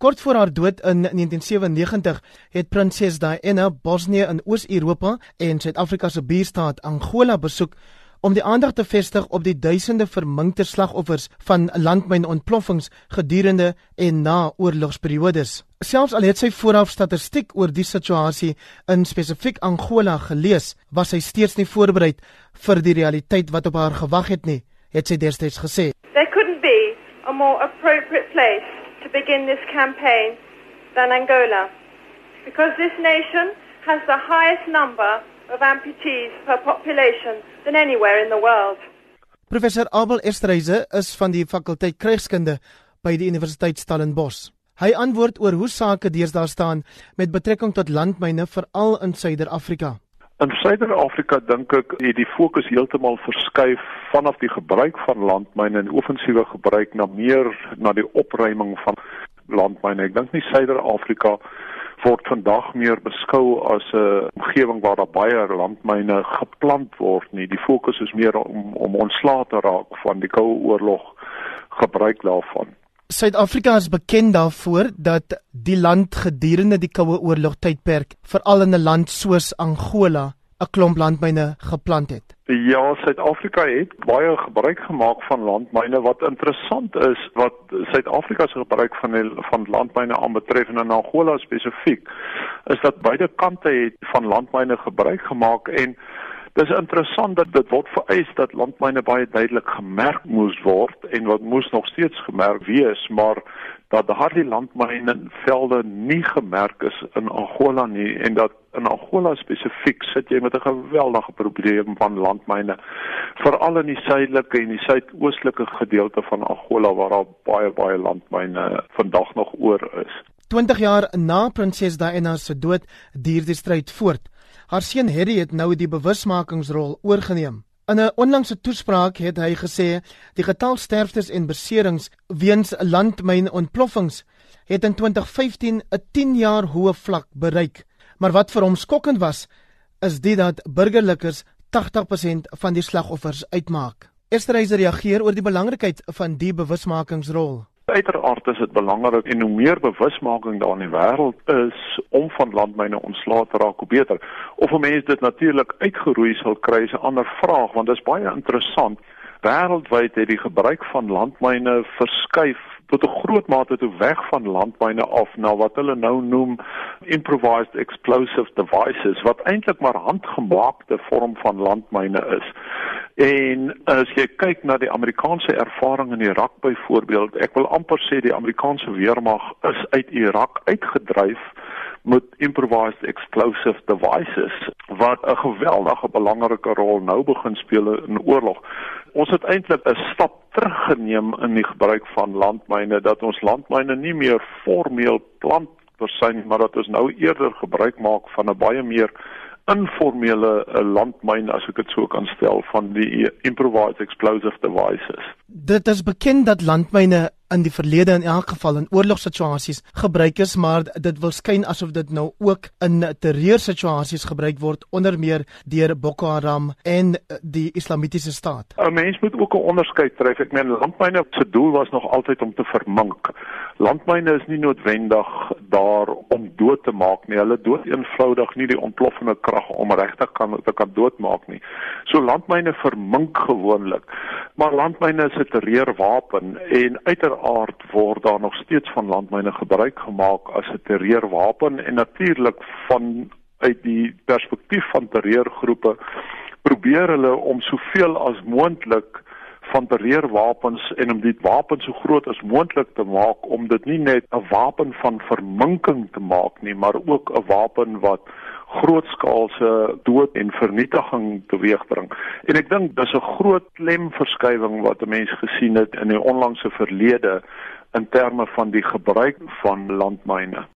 Kort voor haar dood in 1997 het prinses Diana Bosnië in Oos-Europa en Suid-Afrika se buurstaat Angola besoek om die aandag te vestig op die duisende verminkte slagoffers van landmynontploffings gedurende en na oorlogsperiodes. Selfs al het sy vooraf statistiek oor die situasie in spesifiek Angola gelees, was sy steeds nie voorberei vir die realiteit wat op haar gewag het nie, het sy destyds gesê. There couldn't be a more appropriate place begin this campaign than Angola, because this nation has the highest number of amputees per population than anywhere in the world. Professor Abel Estreise is van die fakulteit krygskunde by die Universiteit Stellenbosch. Hy antwoord oor hoe sake deesdae staan met betrekking tot landmyne veral in Suider-Afrika. In Suider-Afrika dink ek het die fokus heeltemal verskuif vanaf die gebruik van landmyne en offensiewe gebruik na meer na die opruiming van landmyne. Ek dink nie Suider-Afrika word vandag meer beskou as 'n omgewing waar daar baie landmyne geplant word nie. Die fokus is meer om om ontslae te raak van die Koue Oorlog gebruik daarvan. Suid-Afrika is bekend daarvoor dat die land gedurende die Koue Oorlog tydperk, veral in 'n land soos Angola, 'n klomp landmyne geplant het. Ja, Suid-Afrika het baie gebruik gemaak van landmyne wat interessant is wat Suid-Afrika se gebruik van die, van landmyne aanbetref en in Angola spesifiek is dat beide kante het van landmyne gebruik gemaak en Dis interessant dat dit word vereis dat landmyne baie duidelik gemerk moes word en wat moes nog steeds gemerk wees, maar dat daardie landmyne velde nie gemerk is in Angola nie en dat in Angola spesifiek sit jy met 'n geweldige probleem van landmyne veral in die suidelike en die suidoostelike gedeelte van Angola waar daar baie baie landmyne vandag nog oor is. 20 jaar na prinses Diana se dood duur die stryd voort. Haar seun Harry het nou die bewusmakingsrol oorgeneem. In 'n onlangse toespraak het hy gesê die getal sterftes en beserings weens landmynontploffings het in 2015 'n 10 jaar hoë vlak bereik. Maar wat vir hom skokkend was, is dit dat burgerlikes 80% van die slagoffers uitmaak. Esterhuiser reageer oor die belangrikheid van die bewusmakingsrol. Uiteraard is dit belangrik en hoe meer bewusmaking daar in die wêreld is om van landmyne ontslae te raak, hoe beter. Of 'n mens dit natuurlik uitgeroei sal kry is 'n ander vraag want dit is baie interessant. Wêreldwyd het die gebruik van landmyne verskuif tot 'n groot mate toe weg van landmyne af na wat hulle nou noem improvised explosive devices wat eintlik maar handgemaakte vorm van landmyne is. En as jy kyk na die Amerikaanse ervaring in Irak byvoorbeeld, ek wil amper sê die Amerikaanse weermag is uit Irak uitgedryf met improvised explosive devices wat 'n geweldige belangrike rol nou begin speel in oorlog. Ons het eintlik 'n stap teruggeneem in die gebruik van landmyne dat ons landmyne nie meer formeel plant versuin maar dat ons nou eerder gebruik maak van 'n baie meer informele eh, landmyn as ek dit so kan stel van die improvised explosive devices. Dit is bekend dat landmyne in die verlede in elk geval in oorlogssituasies gebruik is, maar dit wil skyn asof dit nou ook in terreursituasies gebruik word onder meer deur Boko Haram en die Islamitiese staat. 'n Mens moet ook 'n onderskeid tref. Ek meen landmyne se doel was nog altyd om te vermink. Landmyne is nie noodwendig daar om dood te maak nie. Hulle dood eenvoudig nie die ontploffende krag om regtig kan te kan doodmaak nie. So landmyne vermink gewoonlik. Maar landmyne is 'n terreurwapen en uiter aard word daar nog steeds van landmyne gebruik gemaak as 'n terreurwapen en natuurlik van uit die perspektief van terreurgroepe probeer hulle om soveel as moontlik van terreurwapens en om die wapen so groot as moontlik te maak om dit nie net 'n wapen van verminking te maak nie maar ook 'n wapen wat grootskaalse dood en vernietiging teweegbring. En ek dink dis 'n groot klemverskywing wat 'n mens gesien het in die onlangse verlede in terme van die gebruik van landmyne.